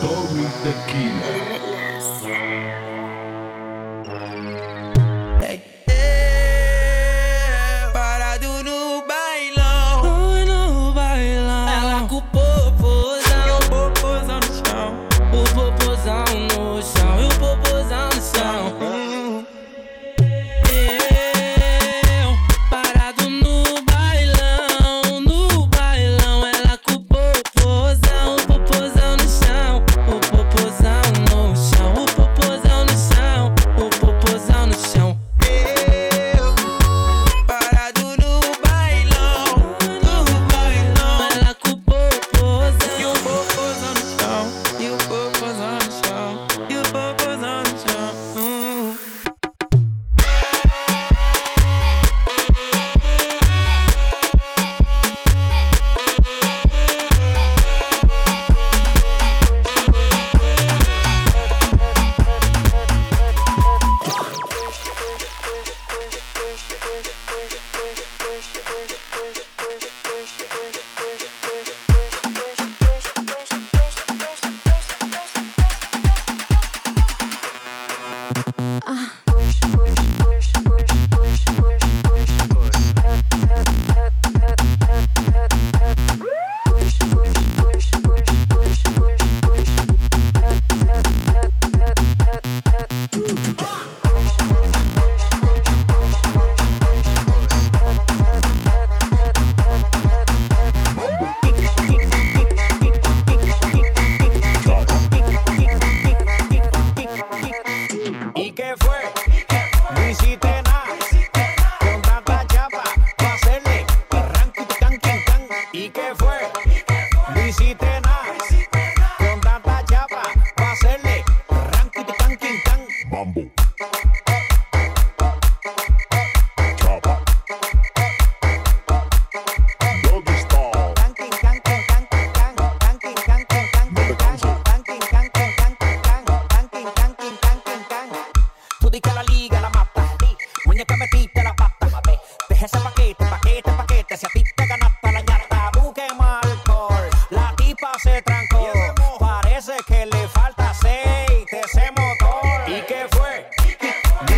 Story Tequila.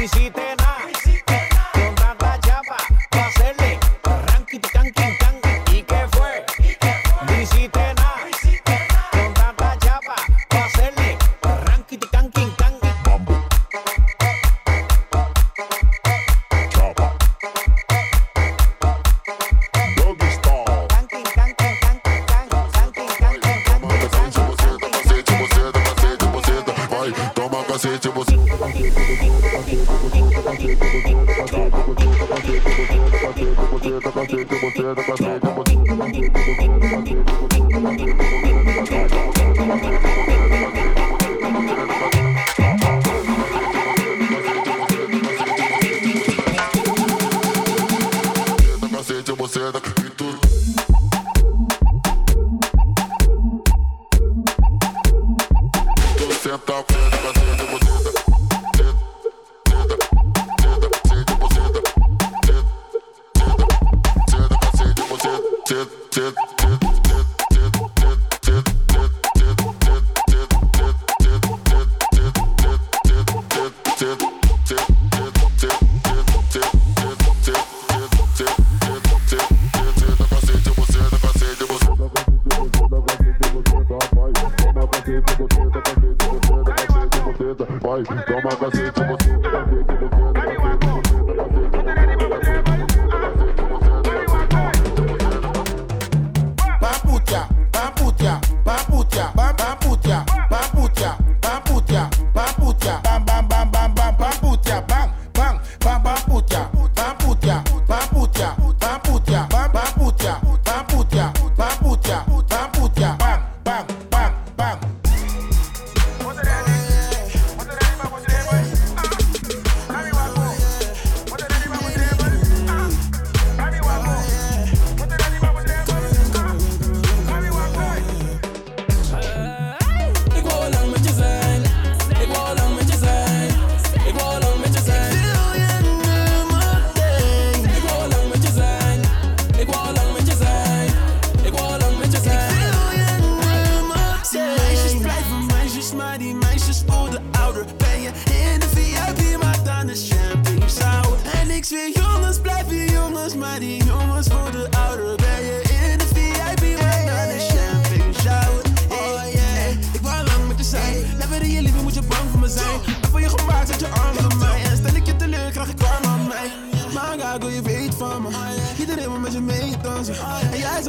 visite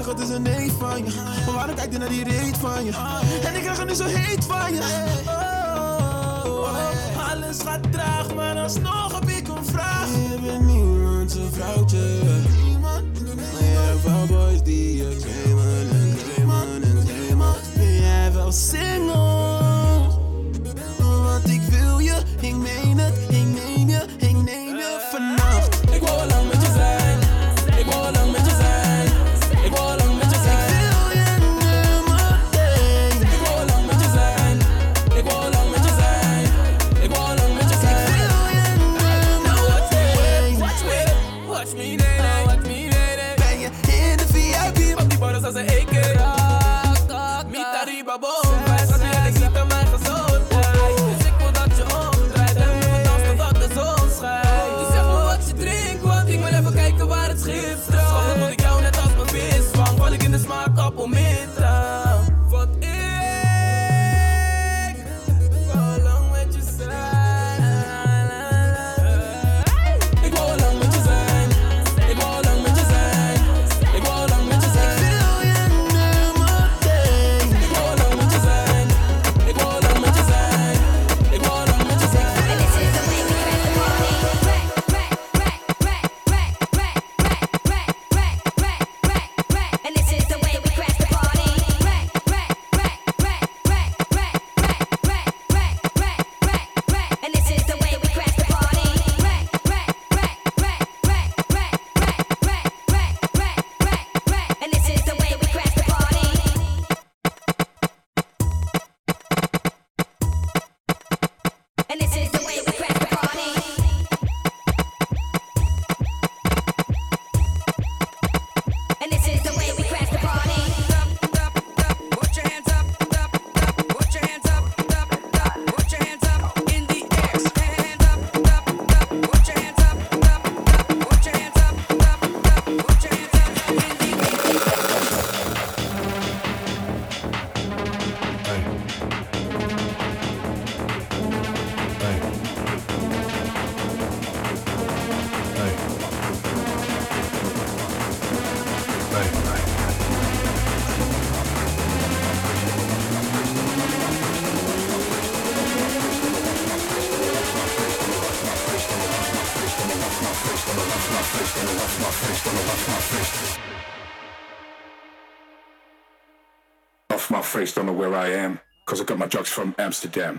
zeg het is een nee van je. Maar waarom kijk je naar die reet van je? En ik krijg er nu zo heet van je. Oh, oh, oh. Alles gaat traag, maar alsnog heb ik een vraag. Je bent niemand zijn vrouwtje. Maar je wel boys die je claimen en claimen en claimen. Ben jij wel single? Want ik wil je, ik meen het, ik neem je, ik neem je vannacht. Ik lang Cause I got my drugs from Amsterdam.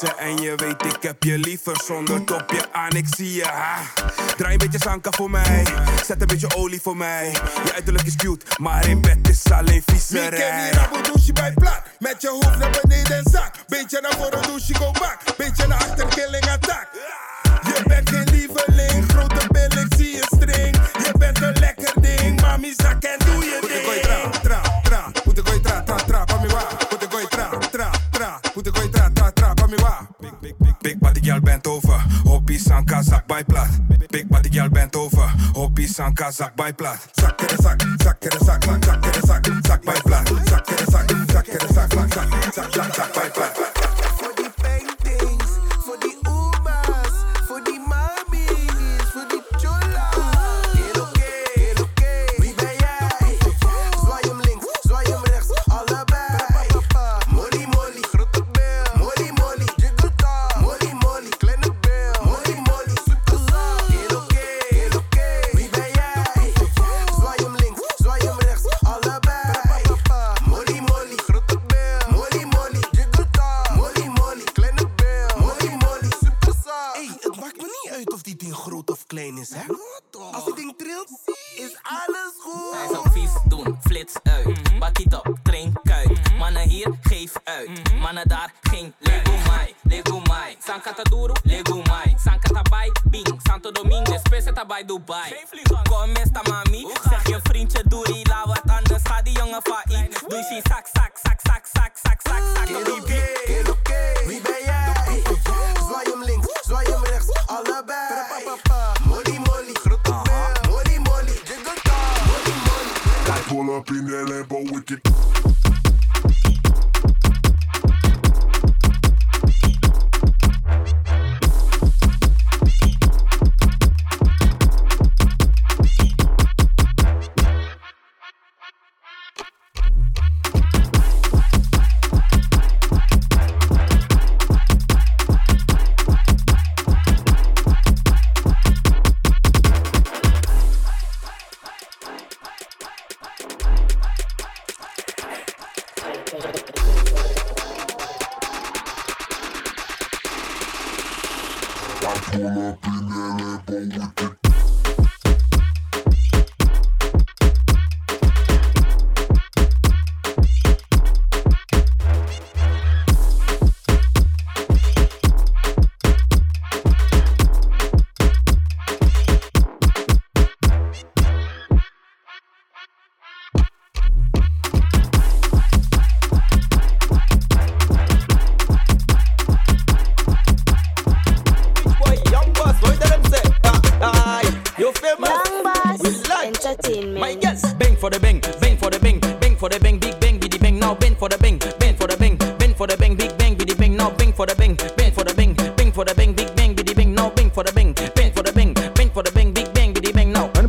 En je weet ik heb je liever zonder topje aan. Ik zie je Draai een beetje zanka voor mij. Zet een beetje olie voor mij. Je uiterlijk is cute Maar in bed is alleen visie. Ik ken hier rabo douche bij plat, Met je hoofd naar beneden en zak. Beetje naar voren douche go back. Beetje naar achter killing attack. am kazak by plat.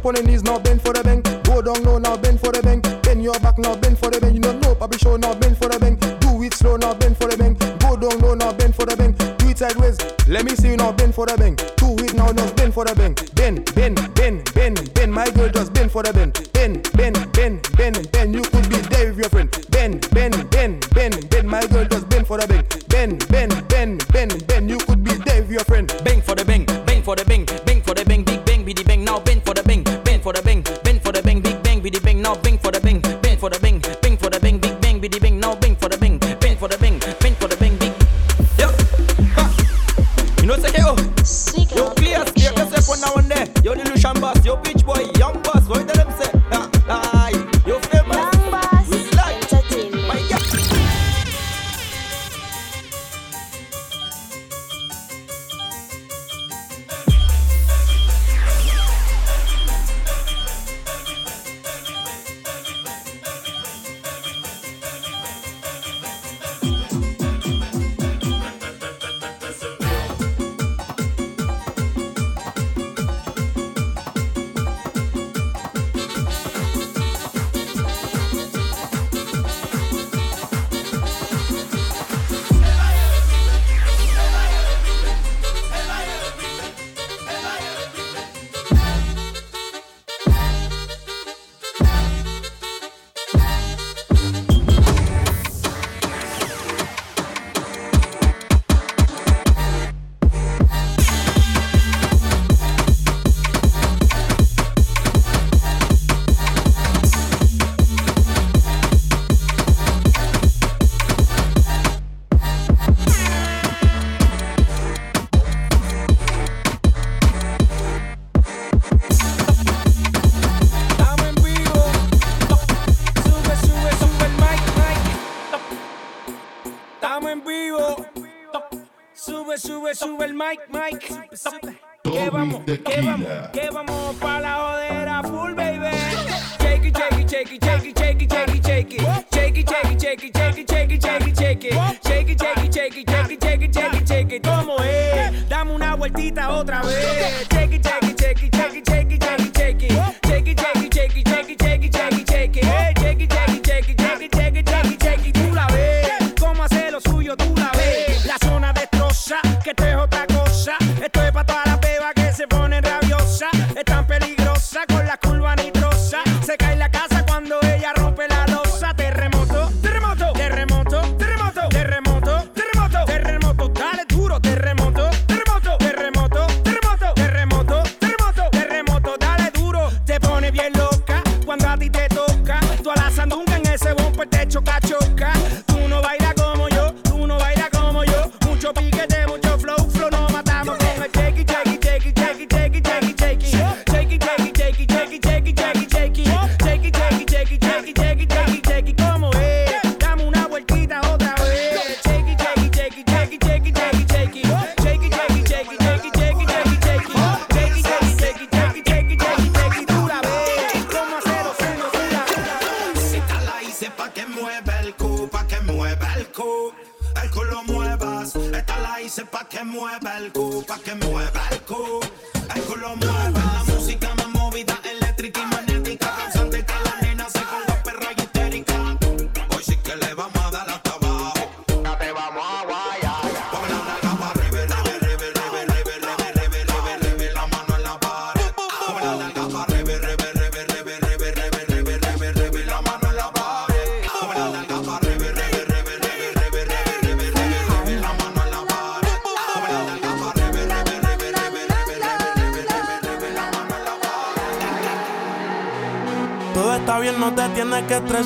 up on your knees now, bend for the bang. Go down low now, bend for the bang. Bend your back now, bend for the bang. You know, no, probably show now, bend for the bang. Do it slow now, bend for the bang. Go down low now, bend for the bang. Do it sideways. Let me see you now, bend for the bang. Do it now, now, bend for the bang. Bend, bend, bend, bend, bend. My girl just bend for the bang.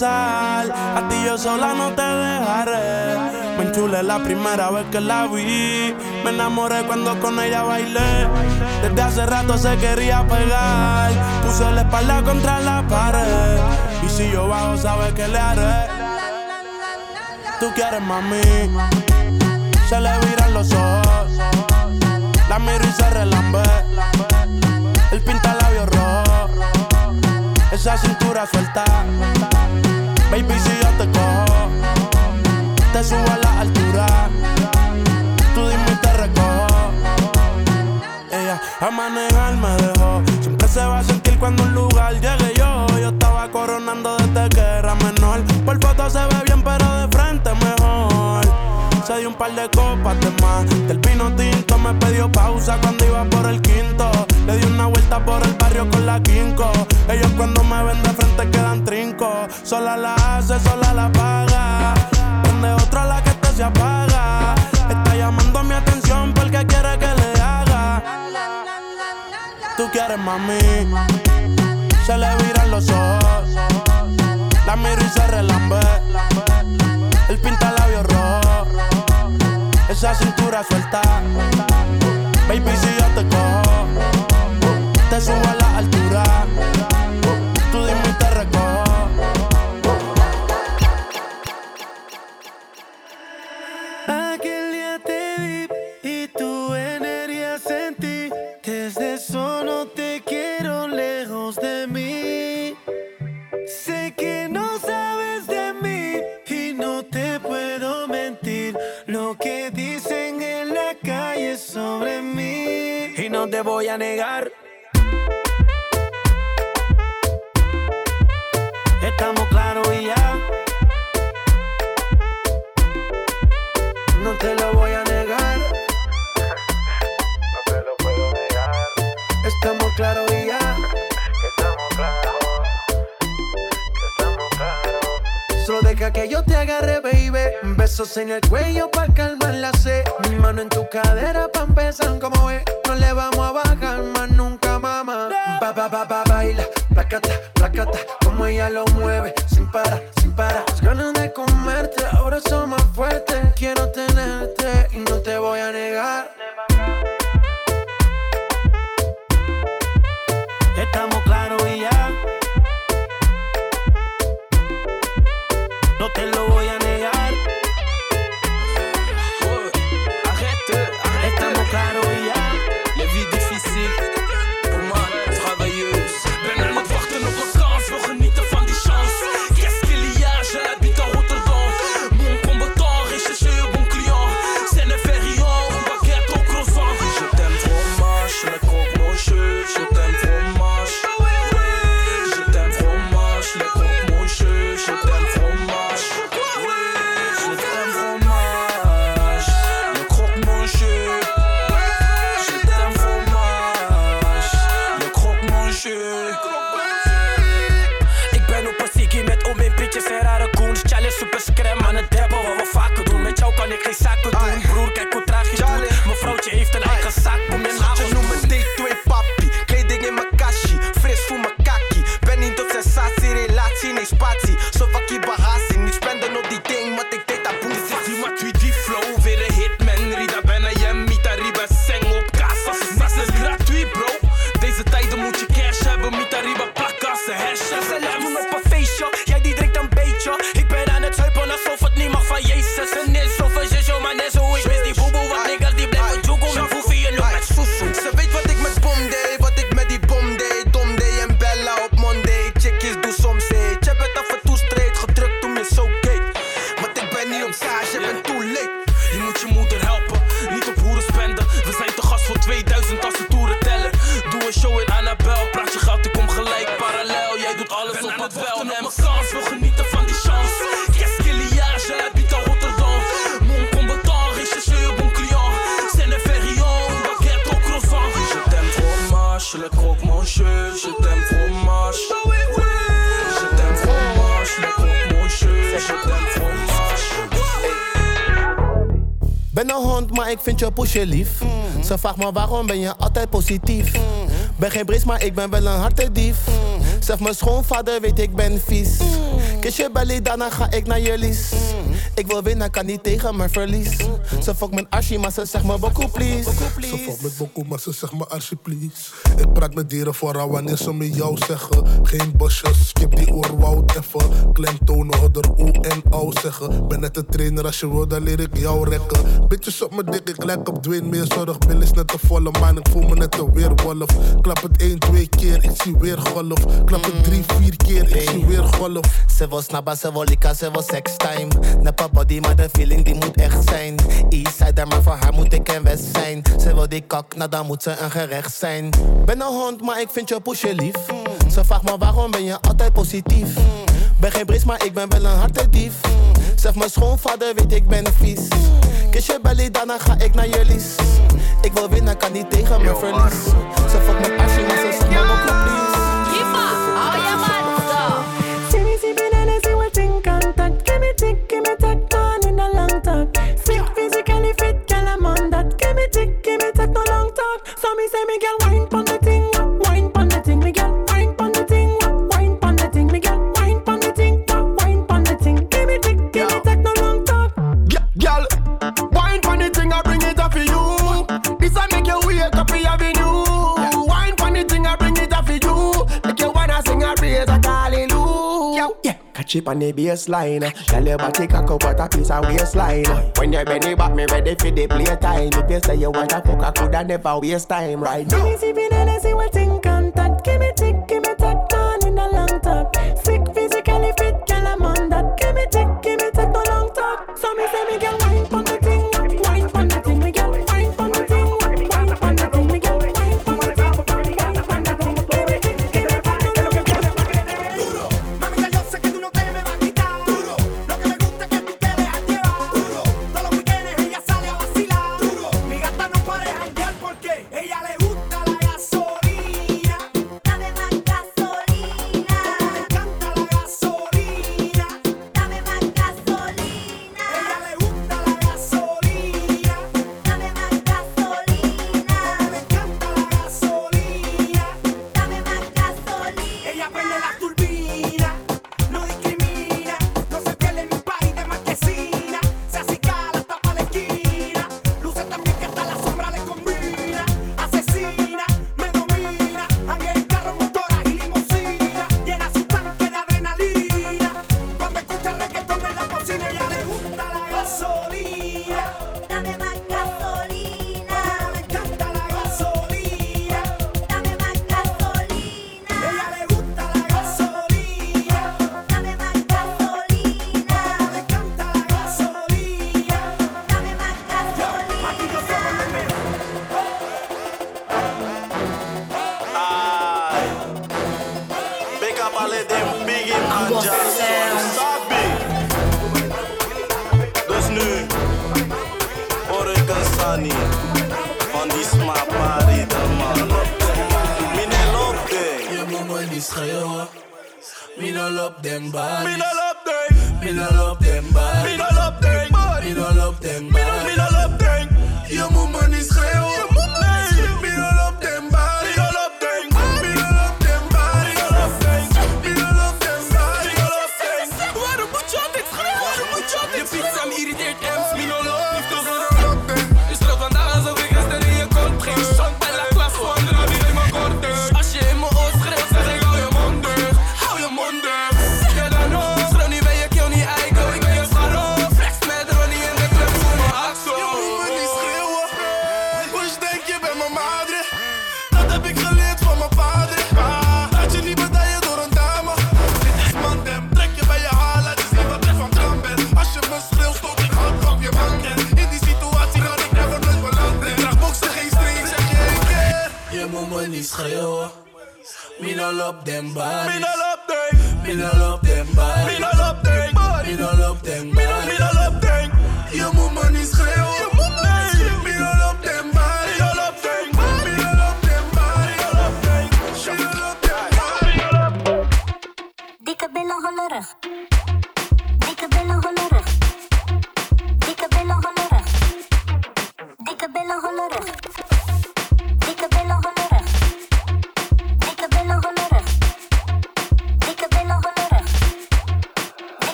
A ti yo sola no te dejaré. Me enchulé la primera vez que la vi. Me enamoré cuando con ella bailé. Desde hace rato se quería pegar. Puse la espalda contra la pared. Y si yo bajo, sabes que le haré. Tú quieres mami. Se le viran los ojos. La miro y se relambe. El pinta labios rojo. Esa cintura suelta. Baby, si yo te cojo, te subo a la altura. Tú dime y te recojo. Ella a manejar me dejó. Siempre se va a sentir cuando un lugar llegue yo. Yo estaba coronando desde que era menor. Por foto se ve bien, pero de frente mejor. Se dio un par de copas de más. Del vino tinto me pidió pausa cuando iba por el quinto. Le di una vuelta por el barrio con la quinco. Ellos cuando me ven de frente quedan trinco. Sola la hace, sola la paga. Prende otra la que este se apaga. Está llamando mi atención porque quiere que le haga. Tú quieres mami. Se le viran los ojos. La miro y se relambe. El pinta labios rojo. Esa cintura suelta. Baby, si yo te cojo, te subo a la altura. Tú dime y te. Aquel día te vi y tu energía sentí. Desde eso no te quiero lejos de mí. Sé que no sabes de mí y no te puedo mentir. Lo que dicen en la calle sobre mí. Y no te voy a negar. Besos en el cuello pa' calmar la sed. Mi mano en tu cadera pa' empezar como es. No le vamos a bajar más nunca, mamá. Ba, ba, ba, ba, baila. Placata, placata. Como ella lo mueve. Sin parar, sin parar. Las ganas de comerte ahora son más fuertes. Quiero tenerte y no te voy a negar. je lief. Ze vraagt me waarom ben je altijd positief. Ben geen bris, maar ik ben wel een harde Mm -hmm. Mijn schoonvader weet ik ben vies. Kies je belly, daarna ga ik naar jullie. Ik wil winnen, kan niet tegen mijn verlies. Ze fuck mijn archie, maar ze zegt me beaucoup please. Ze fuck met beaucoup, maar ze zegt me archie please. Ik praat met dieren vooral wanneer ze me jou zeggen. Geen bosjes, skip die oerwoud even. Klemtonen, hodder, o en o zeggen. Ben net een trainer, als je wil dan leer ik jou rekken. Bitches op mijn dik, ik lijk op Dwayne meer zorg. Bill is net te volle man, ik voel me net een weerwolf. Klap het 1, 2 keer, ik zie weer golf. Klap het 3, 4 keer, ik zie weer golf. Ze was snabba, ze was lika, ze wil sextime. Neppa body, maar de feeling die moet echt zijn. Eastsider, maar voor haar moet ik en west zijn. Ze wil die kak, nou dan moet ze een gerecht zijn ben een hond, maar ik vind je poesje lief. Ze vraagt me waarom ben je altijd positief. Ben geen bris, maar ik ben wel een hartendief. Zeg mijn schoonvader, weet ik ben vies. Kies je belly, daarna ga ik naar je. Ik wil winnen, kan niet tegen mijn verlies. Ze fuck mijn passie, maar ze zegt mama, please. deep on the baseline. Girl, your body cock up what a piece of waistline. When you bend it back, me ready for the playtime. If you say you want to fuck, I coulda never waste time right now.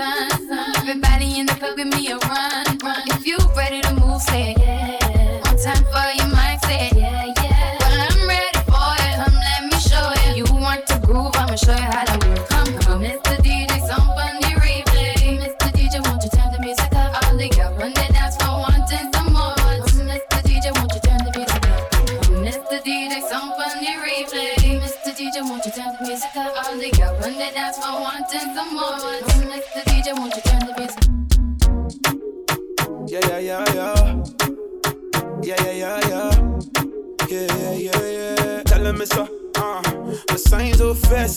Sun. Everybody in the club, give me a run, run. If you ready to move, say yeah.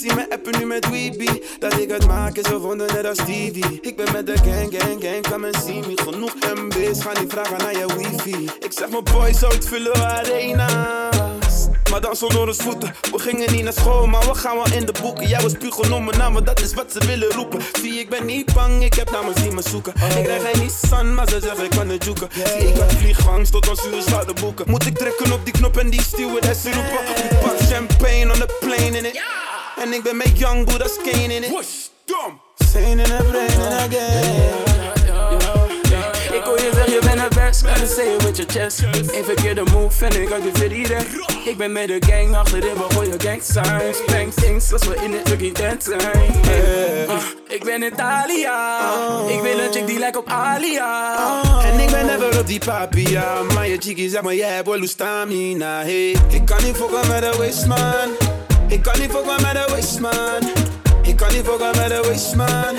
Zie me appen nu met Weeby. Dat ik het maak is gevonden net als Stevie. Ik ben met de gang, gang, gang, come and see me. Genoeg MB's, ga niet vragen naar je wifi. Ik zeg mijn boys uitvullen arena's. Maar dan zonder ons voeten. We gingen niet naar school, maar we gaan wel in de boeken. Jij was puur gewoon mijn naam, want dat is wat ze willen roepen. Zie, ik ben niet bang, ik heb namens die me zoeken Ik krijg geen Nissan, maar ze zeggen ik kan het joeken Zie, ik had vliegangst tot ons uur zouden boeken. Moet ik drukken op die knop en die stewardess roepen. Ik pak champagne on the plane in it En ik ben met young Buddha's cane in it. Dom Zijn in the brain again Ik hoor je zeggen, je bent het best, gotta say it with your chest. Een verkeerde move en ik had je verdienen Ik ben met de gang, achterin we gooien gang signs Bang things, als we in het lucky dance zijn. Uh, Ik ben Italia, ik ben een chick die lijkt op Alia. En ik ben never op die papia. Maar je chickie zeg maar, jij hebt wel stamina hey. Ik kan niet fokken met de waste man Ik kan niet fokken met de waste man Ik kan niet fokken met de waste man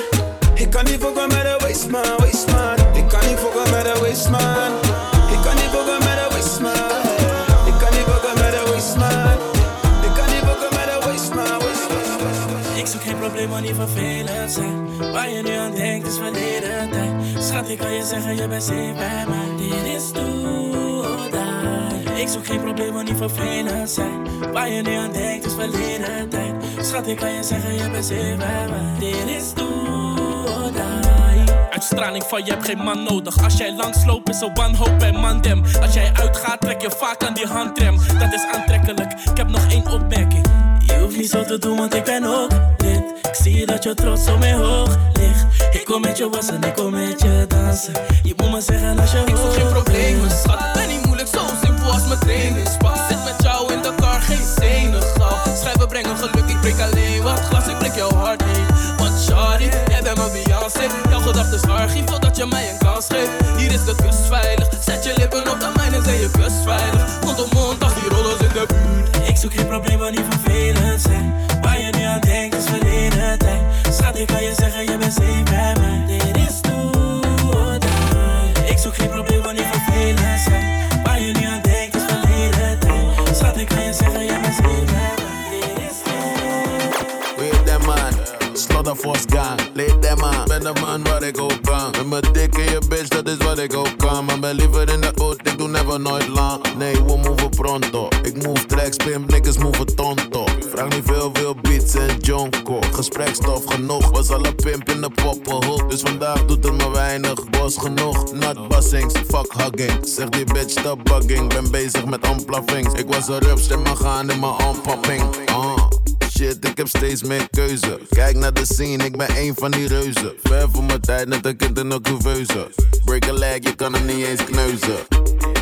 Ik kan niet fokken met de waste man, waste man Ik kan niet fokken met de waste man Ik kan niet fokken met de man Ik kan niet fokken met de man Ik man, Ik zoek geen probleem, maar niet vervelend zijn. Waar je nu aan denkt is verleden tijd. Schat, ik kan je zeggen, je bent safe bij mij. Dit is die. Ik zoek geen probleem, maar niet vervelend zijn. Waar je nu aan denkt is verleden tijd. Schat, ik kan je zeggen, je bent safe bij mij. Dit is. Uitstraling van je hebt geen man nodig. Als jij langsloopt is een wanhoop en mandem. Als jij uitgaat trek je vaak aan die handrem. Dat is aantrekkelijk. Ik heb nog één opmerking. Je hoeft niet zo te doen, want ik ben ook lid. Ik zie dat je trots op mij hoog ligt. Ik kom met je wassen, ik kom met je dansen. Je moet me zeggen als je Ik zoek geen problemen, schat is mijn. Zit met jou in de car, geen zenuwschap. Schrijven brengen geluk, ik breek alleen wat glas, ik breek jouw hart niet. Want charlie, jij bent mijn Beyoncé. Jouw gedachten is archief, dat je mij een kans geeft. Hier is de kust veilig, zet je lippen op de mijne, zijn je kus veilig. Mond op mond, die rollers in de buurt. Ik zoek geen probleem problemen niet vervelend zijn. Waar je nu aan denkt is verleden tijd. Schat, ik kan je zeggen, je bent safe bij mij. Dit is toe, Ik zoek geen probleem problemen niet vervelend zijn. Air Force gang. Them ben de man waar ik ook kan. Met mijn dik in je bitch, dat is wat ik ook kan. Maar ben liever in de auto, ik doe never nooit lang. Nee, we move pronto. Ik move tracks, pimp, niggas move tonto. Vraag niet veel, veel beats en jonko. Gesprekstof genoeg, was al een pimp in de poppenhoek. Dus vandaag doet het me weinig, bos genoeg. Not bussings, fuck hugging. Zeg die bitch, stop bugging. Ben bezig met onplaffings. Ik was een rups mijn gaan in mijn onpopping. Uh. Shit, ik heb steeds meer keuze. Kijk naar de scene, ik ben een van die reuzen. Ver voor mijn tijd, net een kind in een couveuse. Break a leg, je kan hem niet eens kneuzen.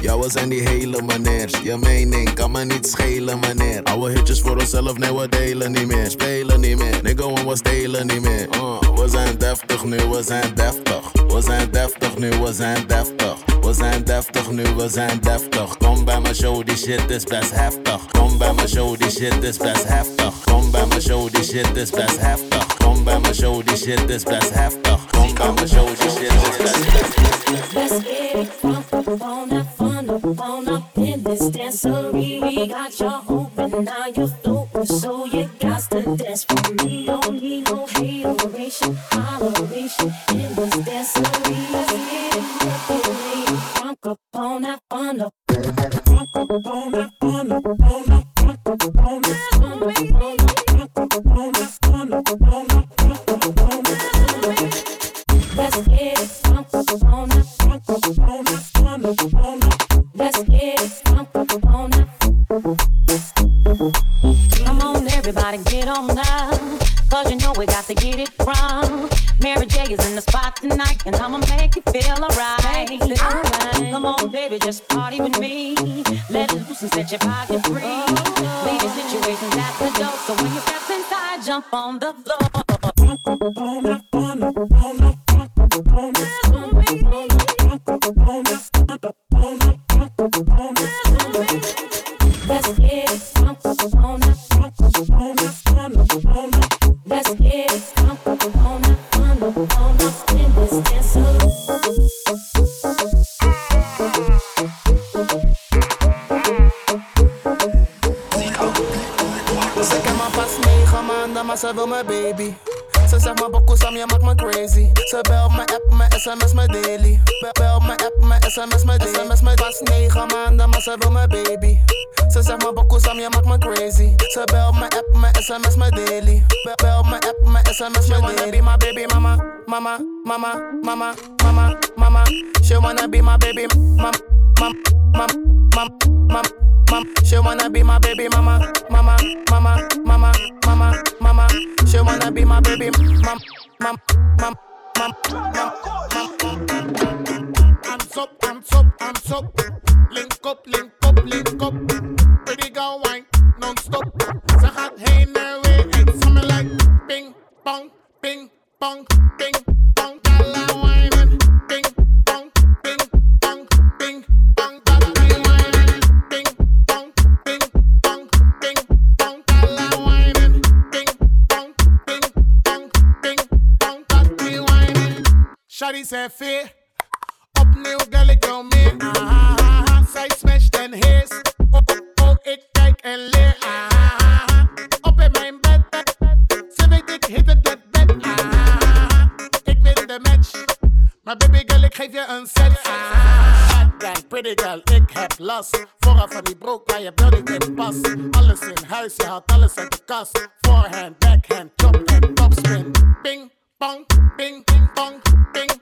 Jouwe zijn die hele meneers. Je mening kan me niet schelen, meneer. Oude hitjes voor onszelf, nee, we delen niet meer. Spelen niet meer, nigga, want we stelen niet meer. Uh, we zijn deftig nu, we zijn deftig. We zijn deftig nu, we zijn deftig. We zijn deftig nu, we zijn deftig. Kom bij mijn show, die shit is best heftig. Kom bij mijn show, die shit is best heftig. Kom bij mijn show, die shit is best heftig. Kom bij mijn show, die shit is best heftig. Kom bij mijn show, die shit is best heftig. Let's get it crunk on that fun up on up in this dancery. We got you open, now you're so you got to dance for me. Don't need no hateration, holleration in this dancery. Let's get it Let's get it Come on, everybody, get on now. Cause you know we got to get it wrong. Mary J is in the spot tonight, and I'ma make you feel alright. Come on, baby, just party with me. Let it loose and set your body free. Lady situations at the door, so when you step inside, jump on the floor. Negen maanden, maar ze wil mijn baby. Ze zegt maar Boko Sam, je maakt me crazy. Ze belt me, app me, sms me daily. Bel, bel me, app me, sms me daily. SMS me pas negen maanden, maar ze wil mijn baby. Ze zegt maar Boko Sam, je maakt me crazy. Ze belt me, app me, sms me daily. Bel, bel me, app me, sms me daily. She wanna be my baby mama, mama, mama, mama, mama, mama. She wanna be my baby mama, mama, mama, mama, mama. Mama, she wanna be my baby mama, mama, mama, mama, mama, mama. She wanna be my baby mama, mama, mama, mama, Hands up, hands up, hands up. Link up, link up, link up. Pretty girl wine, non-stop. Ze gaat heen en weer en me like ping, pong, ping, pong, ping, Opnieuw gal ik jou meer. Ah. Zij smasht en. Oh, oh, ik kijk en leer. Op in mijn bed. Ze weet ik hit het dat bed. Ik win de match. Maar baby girl, ik geef je een set. Pretty girl, ik heb last. Vooraf van die broek, maar je wil niet in pas. Alles in huis, je haalt alles uit de kast. Forehand, backhand, chop en topspin. Ping, pong, ping, pong, ping,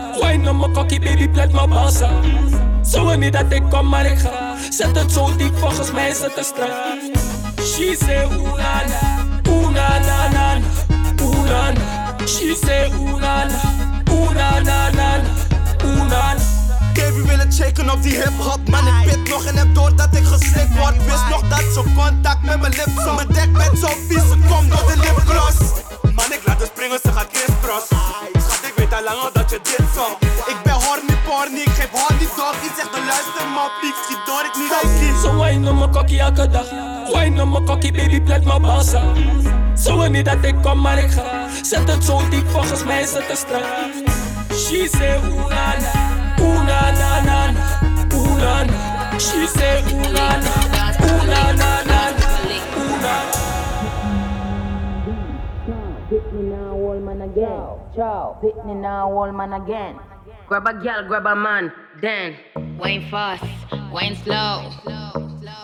Wine op mijn kokkie, baby, plet mijn balsa. Zo wil niet dat ik kom, maar ik ga. Zet het zo diep, volgens mij is het te strak. She say ooh na na, ooh na na na na, ooh na na. She say ooh na na, ooh na na na na, ooh na na. Baby willen checken die hip-hop. Man, ik pit nog en heb door dat ik geslikt word. Wist nog dat ze contact met mijn lips op. Mijn dek bent zo vies, ze komt door de lipgloss. Man, ik laat haar springen, ze gaat crisscross talent dat je dit zong. Ik ben horny porny, ik geef horny dog. Ik zeg de luister man, piek schiet door, ik niet oké. Zo wijn om mijn kokkie elke dag. Wijn om mijn kokkie, baby, blijf maar balsa. Zo wil niet dat ik kom, maar ik ga. Zet het zo diep, volgens mij is het te strak. She say oenana, oenana, oenana. She say oenana, oenana. Man again. Ciao. Hit me now, old man again. Grab a girl, grab a man, then. Wine fast, wine slow.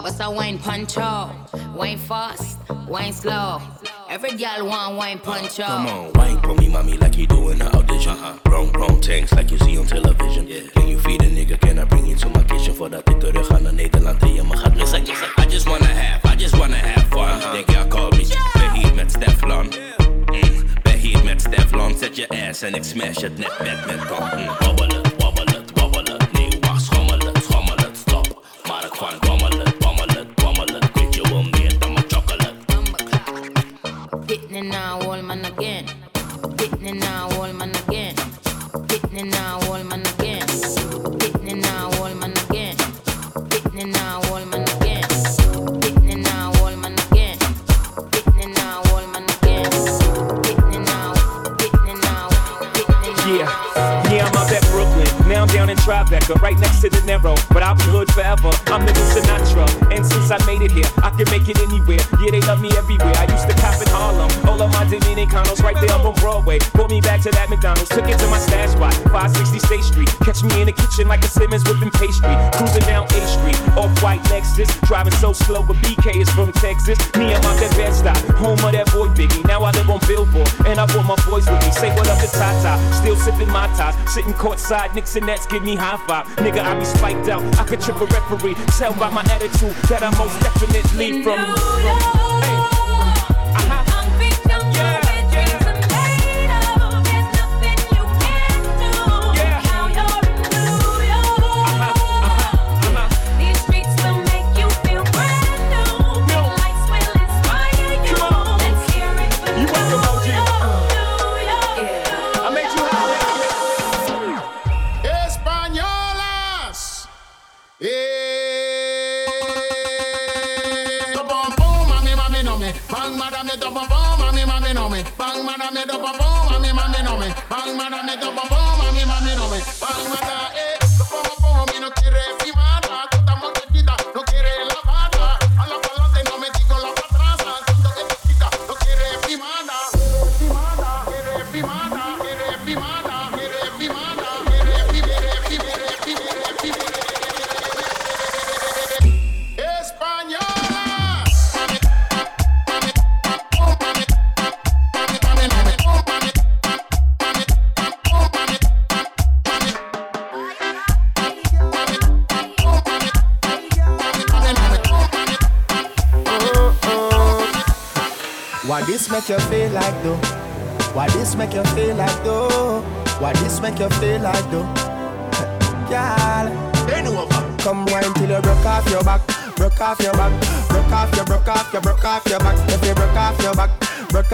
What's a wine puncho? Wine fast, wine slow. Every girl want wine puncho. Come on, wine for me, mommy, like you do in the audition. Uh-huh. Wrong, wrong tanks like you see on television. Yeah. Can you feed a nigga? Can I bring you to my kitchen? Voordat ik terug ga naar Nederland en je me gaat missen. I just wanna have, I just wanna have fun. Uh-huh. Denk ja, call me. Ben hier met Steflon. Mm. Met Steflon. Zet je ass en ik smash het net met kom. Mm. Wabbelen, wabbelen, wabbelen. Nee, wacht, schommelen, schommelen, stop. Maar van wammelen, wammelen, wammelen. Ik weet je wil meer dan mijn chocolate. Hit me now, old man again. Hit me now, Tribeca, right next to the Narrow. But I'll be hood forever. I'm the new Sinatra. And since I made it here, I can make it anywhere. Yeah, they love me everywhere. I used to cop in Harlem. All of my Dominicanos right there up on Broadway. Pulled me back to that McDonald's. Took it to my stash spot, 560 State Street. Catch me in the kitchen like a Simmons whipping pastry. Cruising down A Street, off white Lexus. Driving so slow, but BK is from Texas. Me, I'm out that bed stop, home of that boy Biggie. Now I live on Billboard, and I brought my boys with me. Say what up to Tata. Still sipping my ties, sitting courtside. Knicks and Nets give me high five. Nigga, I be spiked out. I could trip a referee. Tell by my attitude that I'm most definitely from. Hey.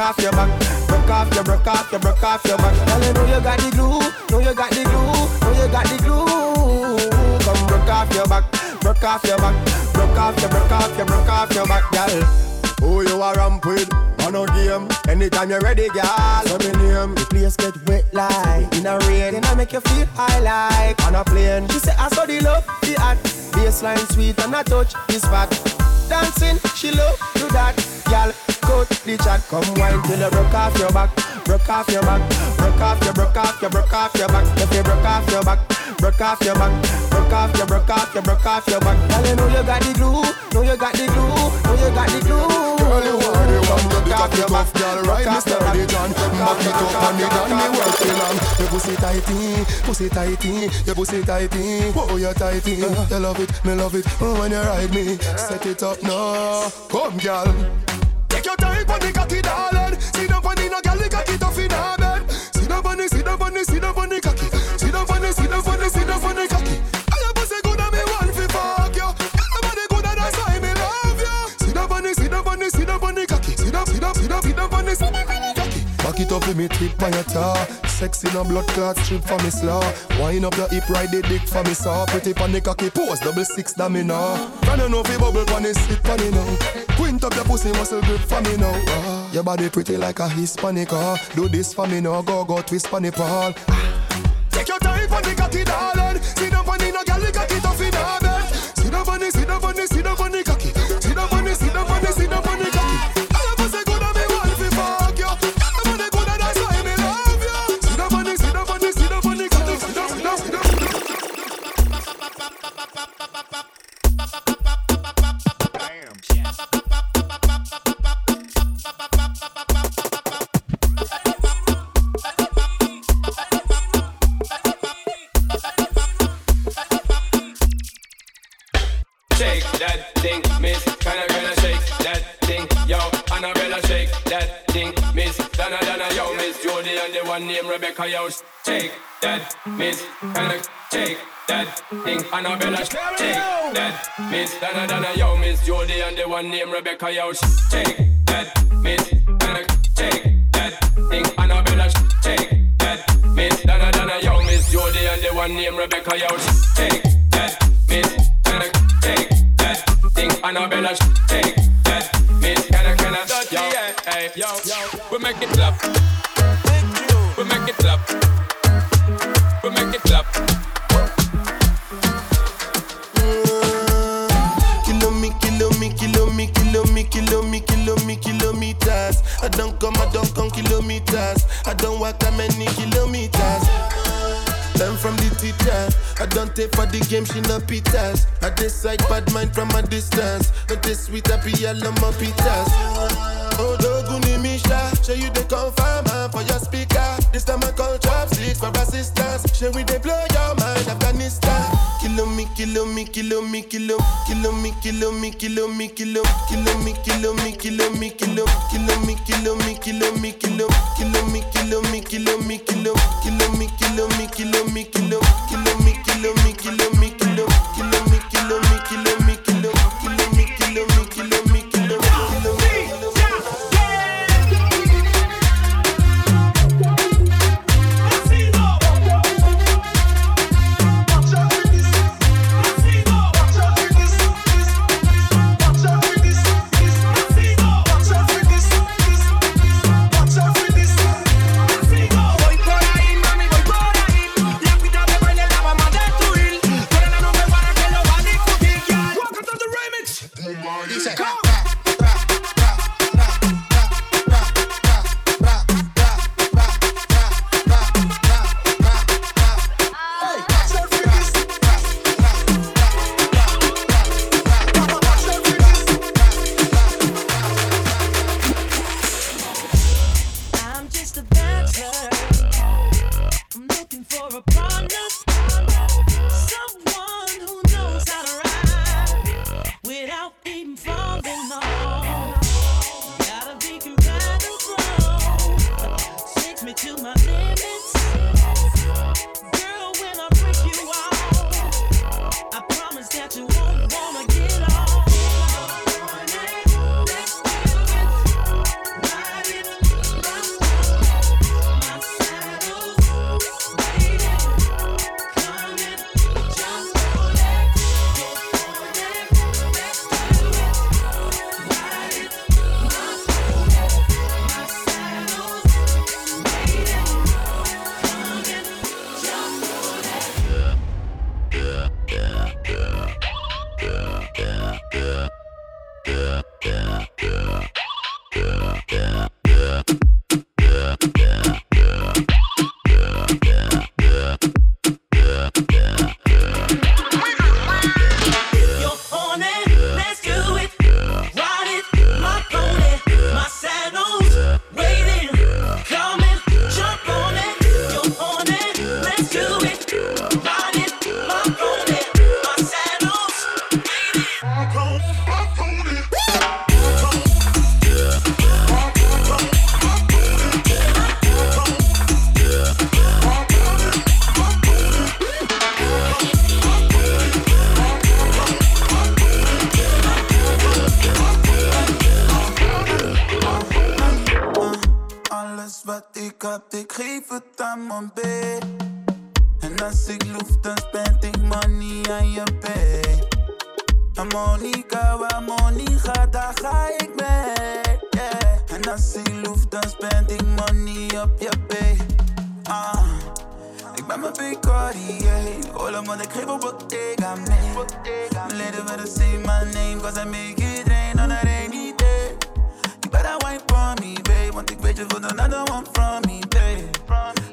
Off your back, broke off your, broke off your, broke off your back. Girl, you know you got the glue, know you got the glue, know you got the glue. Come broke off your back, broke off your back, broke off your, broke off your, broke off your back, girl. Who you a ramp with? On a game. Anytime you're ready, girl. So me name. The place get wet like in a rain. Then I make you feel high like on a plane. She say I saw the love, the art. Baseline sweet and I touch this fat. Dancing, she love do that. Cut the chat. Come wine till you broke off your back. Broke off your back. Broke off your, broke off your, broke off your back. If you broke off your back, broke off your back. Broke off your, broke off your, broke off your back. Girl, you know you got the glue. Know you got the glue. Know you got the glue. Girl, you are the one that got the tough girl, right, Mr. John. Back it up and me done me work too long. Your pussy tighty, pussy tighty, your pussy tighty. Oh, you tighty. You love it, me love it. Oh, when you ride me, set it up now. Come, girl. Take your time on the cocky, darling. Sit down the no girl, the cocky tough in her bed. Sit down on the, sit down on the, sit down on the cocky. Sit down on the, sit down on the, sit down on the cocky. I your pussy good and me want fi fuck you. Your body good and that's why me love you. Sit down on the, sit down on the, sit down on the cocky. Sit down, sit down, sit down, sit down the, Back it up, let me tip your toe. checks in a blood clot strip for me slaw. Wind up your hip, ride the dick for me saw. Pretty pan cocky pose, double six da me now. Can you know fi bubble pan it, sit pan it now. Quint up your pussy muscle grip for me now. Ah, your body pretty like a Hispanic. Ah, do this for me now, go go twist pan it pal. Take your time for the cocky, darling. Sit down on the no girl, the cocky tough in her bed. Sit down sit down thing? Annabella shake that, miss. Donna Donna, yo, miss. Jody and the one named Rebecca, yo. Shake that, miss. I shake that thing? Annabella shake that, miss. Donna Donna, yo, miss. Jody and the one named Rebecca, yo. Shake that, miss. I shake that thing? Annabella shake that, miss. Can I, yo, hey, yo. We make it clap. We make it clap. I that many kilometers. Learn from the teacher. I don't take for the game, she no pitas. I decide bad mind from a distance. But this sweet happy yellow my pitas. Oh, Doguni Misha, show you the confirm man for your speaker. This time I call chopsticks for assistance. Show we they blow your mind, Afghanistan. Kilo me, kilo me, kilo me, kilo me, kilo me, kilo me, kilo me, kilo me, kilo me, kilo, kilo me, kilo me, kilo me, kilo, kilo me, kilo me, kilo me, kilo, kilo me, kilo me, kilo me, kilo, kilo me, kilo me, kilo me, kilo, kilo me, kilo me, mijn bed. En als ik loef, dan spend ik money aan je. En Monica, waar money gaat, daar ga ik mee. Yeah. En als ik loef, dan spend ik money op je bed. Ah. Ik ben mijn big Cartier All of ik geef op Bottega Mijn leden willen say my name Cause I make it rain on a rainy day You better wine for me, babe Want ik weet je voelt another one from me, babe And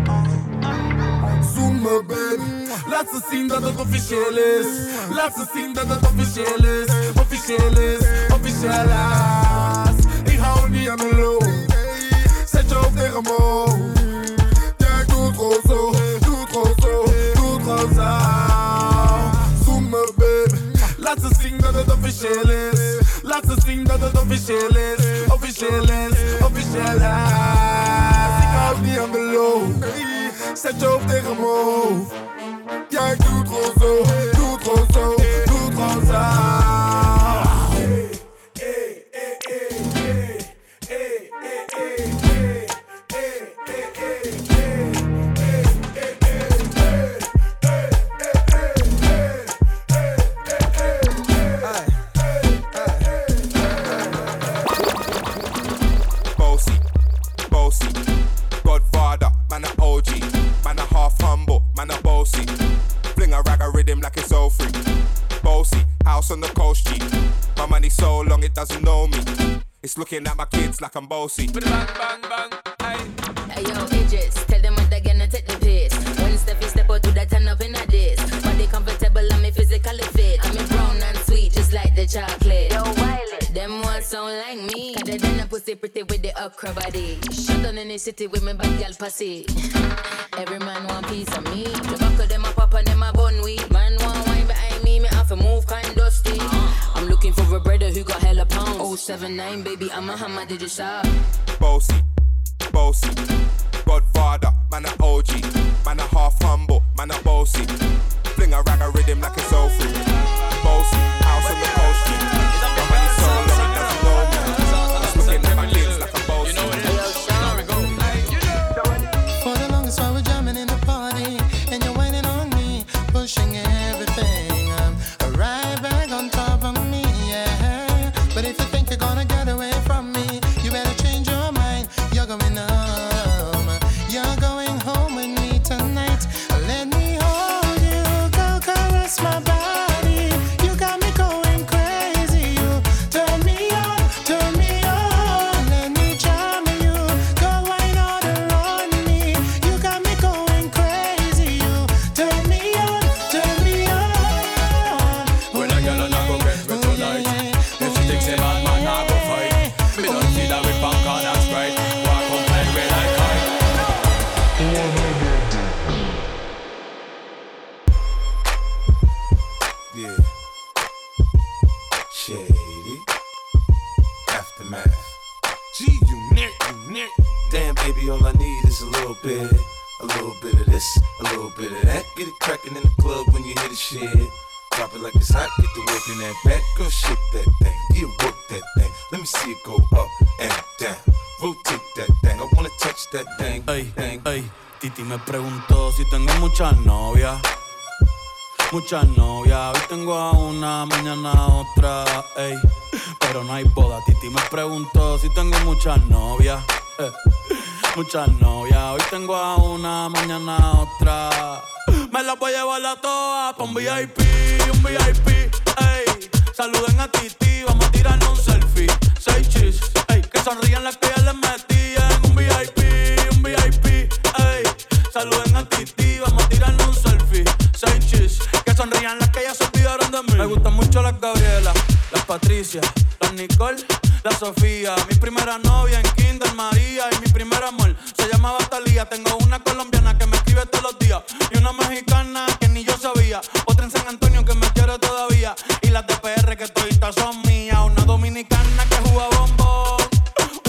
Zoom me baby, laat ze zien dat het officieel is. Laat ze zien dat het officieel is, officieel is, officieel is. Ik hou niet aan de low, zet je hoofd tegen me. Jij doet gewoon zo, doet gewoon zo, doet gewoon zo. Zoom me baby, laat ze zien dat het officieel is. Laat ze zien dat het officieel is, officieel is, officieel is. Ik hou niet aan de low. Zet je hoofd tegen mijn hoofd. Jij doet gewoon zo, a rag a rhythm like it's all free. Bossy, house on the coast G. My money so long it doesn't know me. It's looking at my kids like I'm bossy. Hey yo, Idris, tell them what they're pussy pretty with the okra body. Shut down in the city with me bad gal pussy. Every man want piece of me. The back of them a pop and them a bun weed. Man want wine behind me, me have to move kind dusty. I'm looking for a brother who got hella pounds. 079, baby, I'm a hammer, did you shop? Bossy, bossy, Godfather, man a OG, man a half humble, man a bossy. Fling a rag a rhythm like it's all free. Bossy, house on the coast shit. Drop it like it's hot, get the work in that back. Girl, shake that thing, yeah, work that thing. Let me see it go up and down. Rotate that thing, I wanna touch that thing. Ey, ey, Titi me preguntó si tengo muchas novias. Muchas novias, hoy tengo a una, mañana a otra, ey. Pero no hay boda, Titi me preguntó si tengo muchas novias. eh. Muchas novias, hoy tengo a una, mañana otra. Me las voy a llevar a todas pa' un VIP, un VIP, ey. Saluden a Titi, vamos a tirarnos un selfie. Seis chis, ey. Que sonrían las que ya les metí en un VIP, un VIP, ey. Saluden a Titi, vamos a tirarnos un selfie. Seis chis, que sonrían las que ya se olvidaron de mí. Me gustan mucho las Gabriela, las Patricia, las Nicole la Sofía. Mi primera novia en Kinder María y mi primer amor se llamaba Talía. Tengo una colombiana que me escribe todos los días y una mexicana que ni yo sabía. Otra en San Antonio que me quiere todavía y las de PR que toditas son mías. Una dominicana que juega bombón,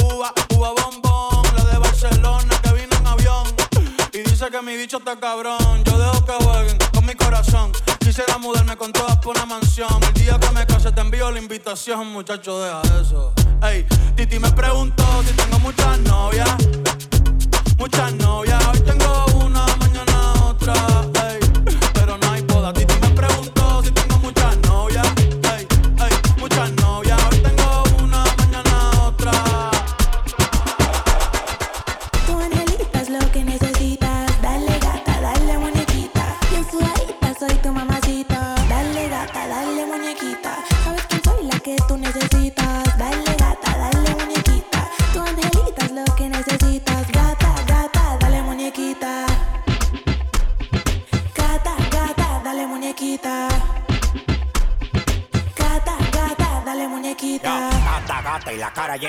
uva, uva bombón. La de Barcelona que vino en avión y dice que mi bicho está cabrón. Yo dejo que jueguen con mi corazón. Quisiera mudarme con todas por una mansión. Invitación, muchacho, deja eso. Ey, Titi me preguntó si tengo muchas novias. Muchas novias, hoy tengo una, mañana otra. Ey,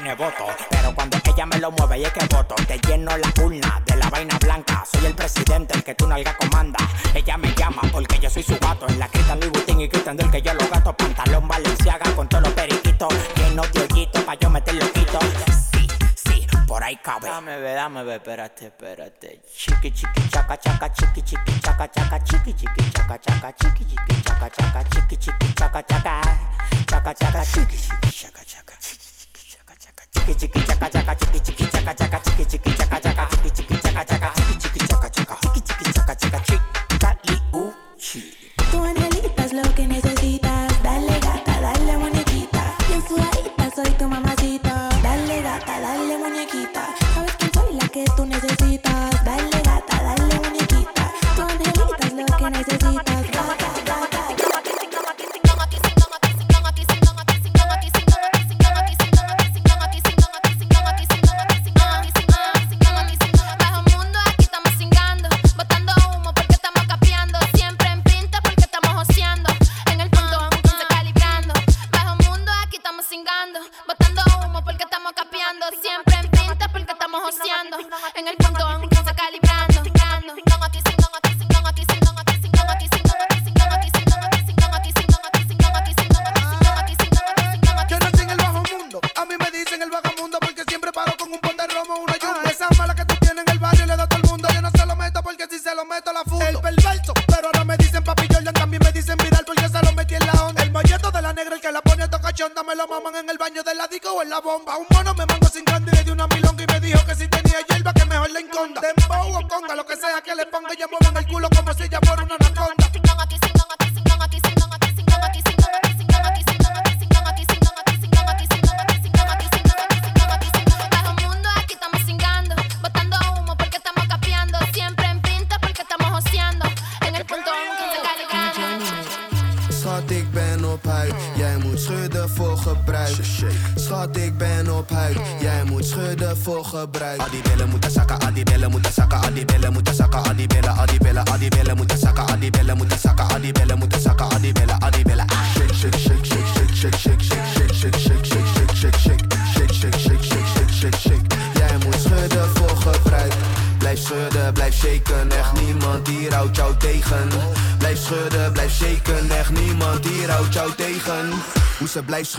de voto. Pero cuando ella me lo mueve y es que voto, te lleno la urna de la vaina blanca. Soy el presidente, el que tu nalga comanda. Ella me llama porque yo soy su gato. En la Cristian Louis Vuitton y Cristian del que yo lo gato. Pantalón Valenciaga con todos los periquitos. Lleno de hoyitos pa' yo meter loquito. Sí, sí, por ahí cabe. Dame ve, dame ve, espérate, espérate. Chiqui, chiqui, chaca, chaca, chiqui, chiqui, chaca, chaca, chiqui, chiqui, chaca, chaca, chiqui, chiqui, chaca, chaca, chiqui, chiqui, chaca, chaca. Chaca, chaca, chiqui, chiqui, chaca, chaca. chiki chiki chaka chaka chiki chiki chaka chaka chiki chiki chaka chaka chiki chiki chaka chaka chiki chiki chaka chaka chiki chiki chaka chaka chiki Quando a casa calibra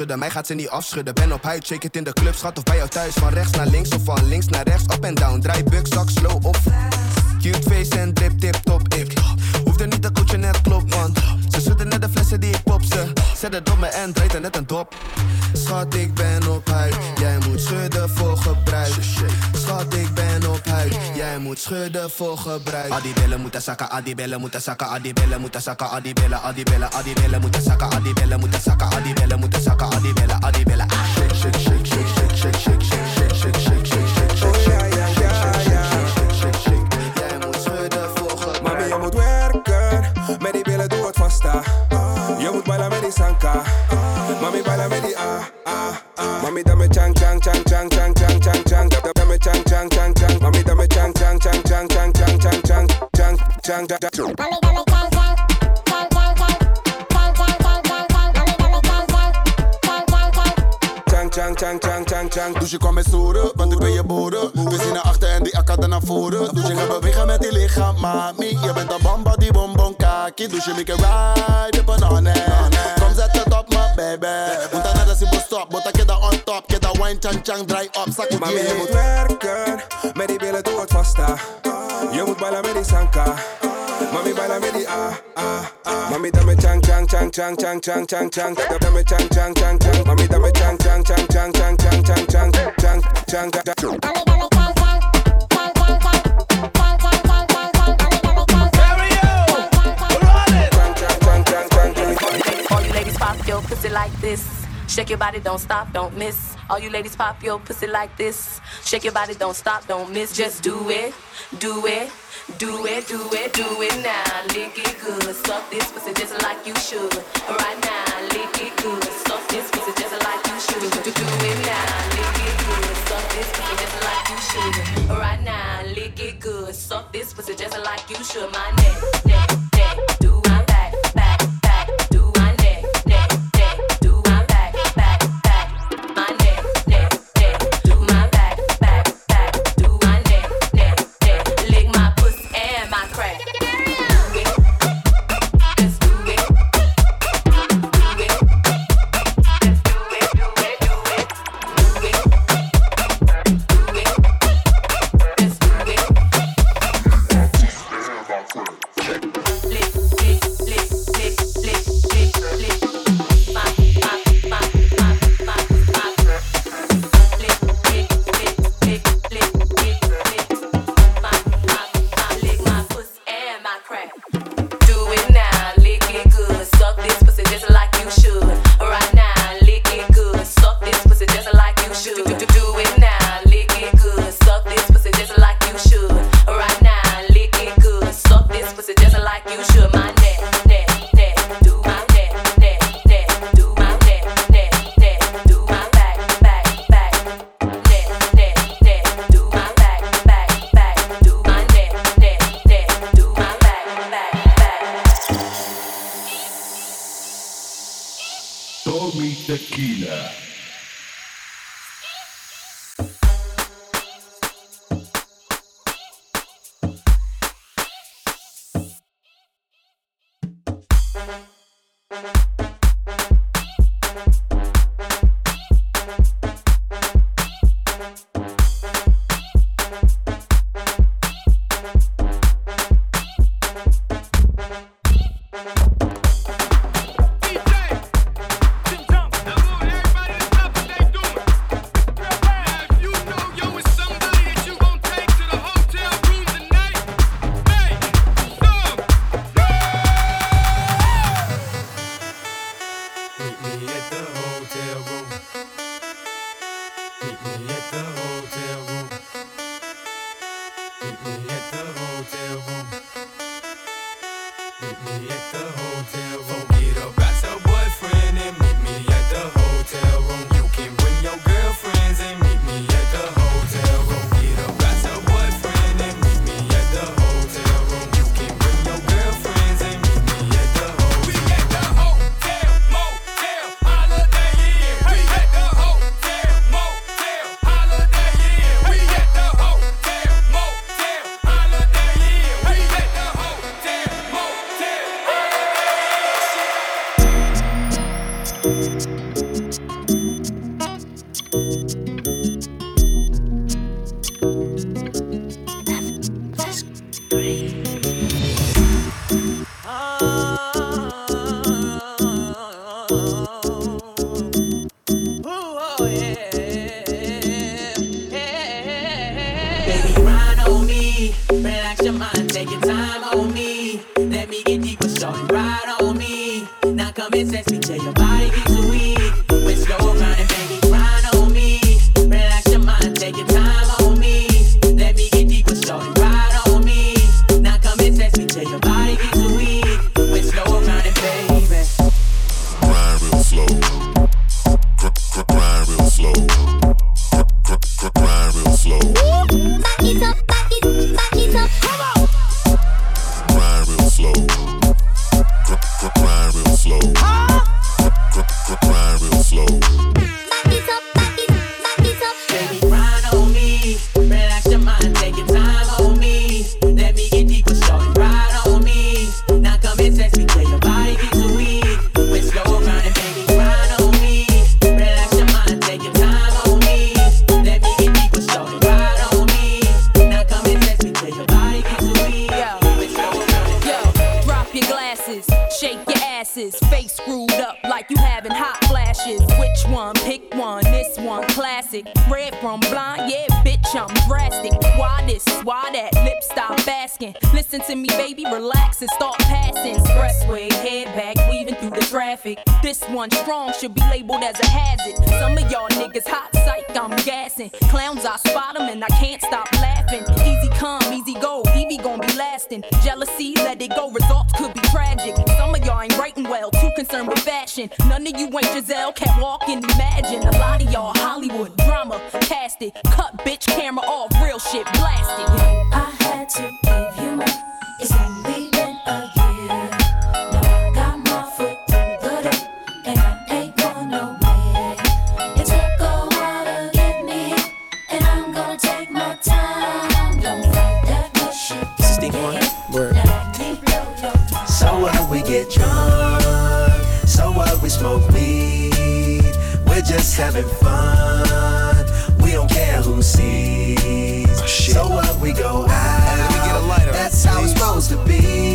mij gaat ze niet afschudden. Ben op huid, shake it in de club, schat of bij jou thuis. Van rechts naar links of van links naar rechts, up en down. Draai buk, zak, slow of Cute face en drip, tip, top, ik Hoefde niet te coachen, net klopt, zet het op mijn end, draait er net een dop. Schat, ik ben op huid, jij moet schudden voor gebruik. Schat, ik ben op huid, jij moet schudden voor gebruik. Adibellen moeten zakken, adibellen moeten zakken, adibellen moeten zakken, adibellen, adibellen, adibellen moeten zakken, adibellen moeten zakken, adibellen moeten zakken, adibellen, adibellen. Shake, shake, shake, shake, shake, shake, shake, shake. gang, gang, gang. Mami, dame chang, chang chang chang chang, chang chang chang. Mami, Dus je kwam met zoeren, want ik ben je boeren. We zien naar achter en die akka naar voren. Dus je gaat bewegen met die lichaam, mami. Je bent een bamba die bonbon kaki. Dus je make a ride, je bananen. Kom zet het op, my baby. Want dan is je stop, want ik heb dat on top. Get dat wine, chang, chang, draai op, zak het Mami, je moet werken, met die billen doe het vasta. Je moet bailen met die sanka. Mami, bailen met die ah, ah, ah. Mami, dame chang, chang, chang, chang, chang, chang, chang, chang. Dame chang, chang, chang, chang. Mami, dame chang, chang, chang, chang, chang, chang, chang, chang, chang, chang, chang. All you ladies pop your pussy like this. Shake your body, don't stop, don't miss. All you ladies pop your pussy like this. Shake your body, don't stop, don't miss. Just do it, do it, do it, do it, do it now. Lick it good, suck this pussy just like you should. Right now, lick it good, suck this pussy just like you should. Do, do it now, lick it good, suck this pussy just like you should. Right now, lick it good, suck this pussy just like you should. My neck, neck, glasses, face screwed up like you having hot flashes. Which one? Pick one. This one classic. Red from blind, yeah, bitch, I'm drastic. Why this? Why that? Lip stop asking. Listen to me, baby, relax and start passing. Expressway, head back, weaving through the traffic. This one strong should be labeled as a hazard. Some of y'all niggas hot psych, I'm gassing. Clowns, I spot them and I can't stop laughing. Easy come, easy go, Evie gon' be lasting. Jealousy, let it go. Results could None of you ain't Giselle, can't walk and imagine. A lot of y'all Hollywood drama, cast it. Cut bitch camera off, real shit blasted. I just having fun. We don't care who sees. so what we go out. That's how it's supposed to be.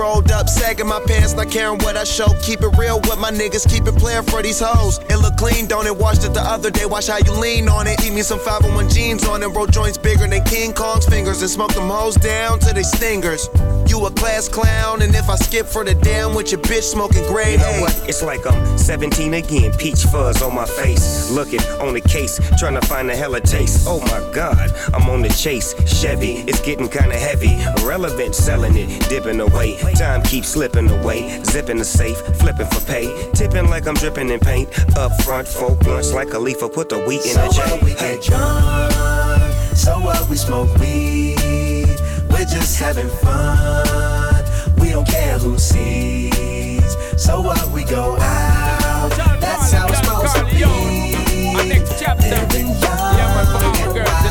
Rolled up, sagging my pants, not caring what I show. Keep it real with my niggas, keep it playing for these hoes. It look clean, don't it? Washed it the other day, watch how you lean on it. Eat me some 501 jeans on it, roll joints bigger than King Kong's fingers, and smoke them hoes down to they stingers. You a class clown, and if I skip for the damn with your bitch smoking grade You know what? It's like I'm 17 again, peach fuzz on my face. Looking on the case, trying to find a hella taste. Oh my god, I'm on the chase. Chevy, it's getting kinda heavy. Irrelevant, selling it, dipping away. Time keeps slipping away. Zipping the safe, flipping for pay. Tipping like I'm dripping in paint. Up front, folk blunts like a leaf, put the wheat in So the J. what we get drunk, so what we smoke weed. We're just having fun. We don't care who sees. So what we go out. That's how it's supposed to be. Living young and wild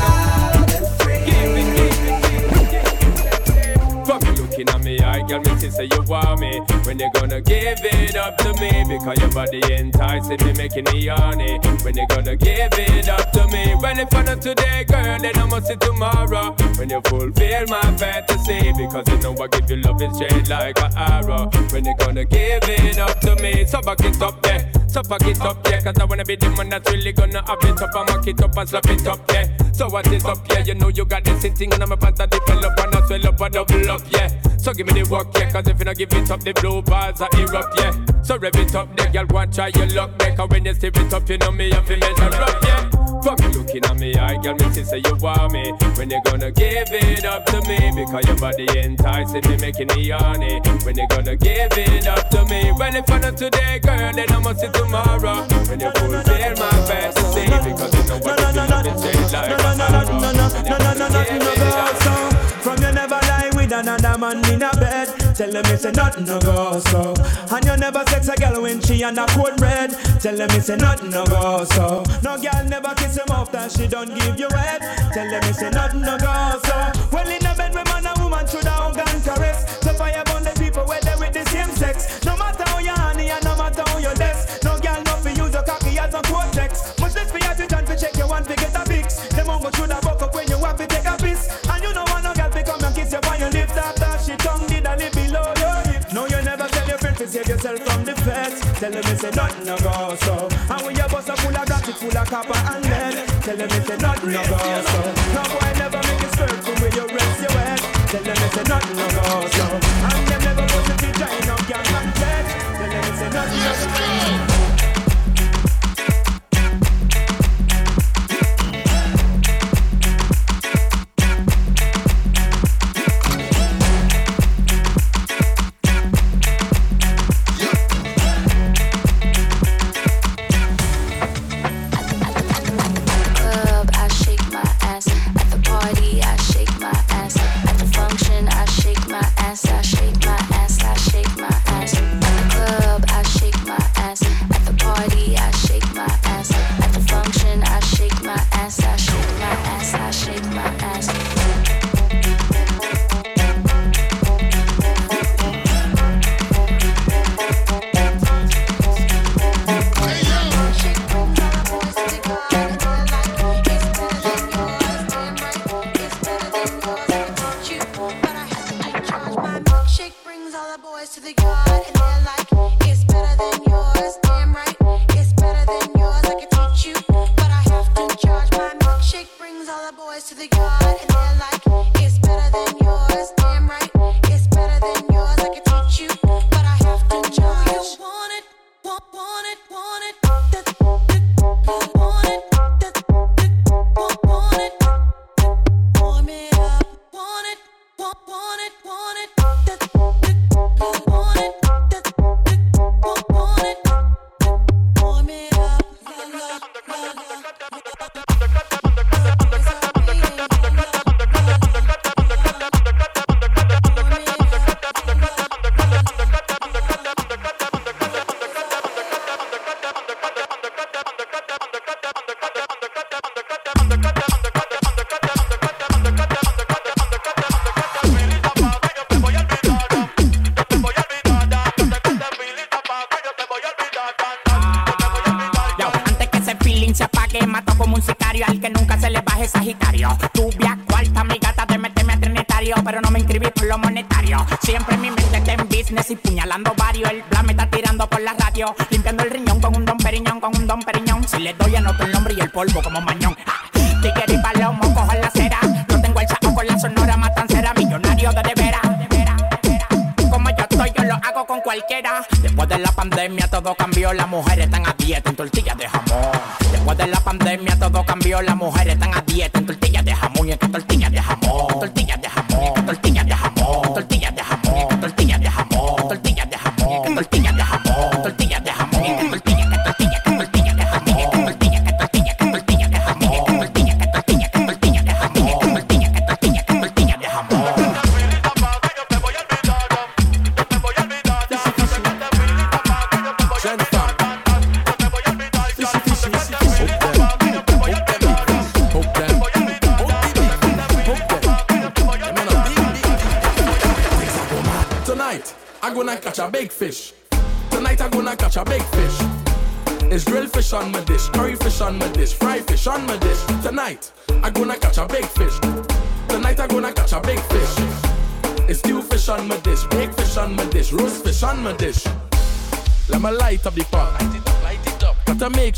girl, me see say you want me. When you gonna give it up to me? Because your body enticing me, making me horny. When you gonna give it up to me? When if I not today, girl, then I must see tomorrow. When you fulfill my fantasy, because you know I give you love is straight like a arrow. When you gonna give it up to me? So back it up there. So fuck it up, yeah, cause I wanna be the one that's really gonna have it up mock it up and slap it up, yeah. So what is up, yeah? You know you got this thing and I'm about to develop and I swell up and double up, yeah. So give me the work, yeah, cause if you don't give it up, the blue bars are erupt, yeah. So rev it up, the girl, go and try your luck, yeah, cause when you stir it up, you know me, I feel measure up, yeah. Fuck you looking at me, I girl, me see say you want me. When you gonna give it up to me? Because your body enticing me, making me horny. When you gonna give it up to me? When if I not today, girl, then I must see tomorrow. When you fulfill my fantasy, because you know what you love is straight like a arrow. no, no, no, no, no, no go so. From you never lie with another man in a bed. Tell them it's a nothing no go so. And you never sex a girl when she and a cold red. Tell them it's a nothing no go so. No girl never kiss him after she don't give you head. Tell them it's a nothing no go so. Well in a bed with man and woman should have and caress. So fire Tell them it's a nothing no go so. And when your bus are full of it full of copper and lead. Tell them it's a nothing no go so. No boy never make a skirt from where you rest your head. Tell them it's a nothing no go so.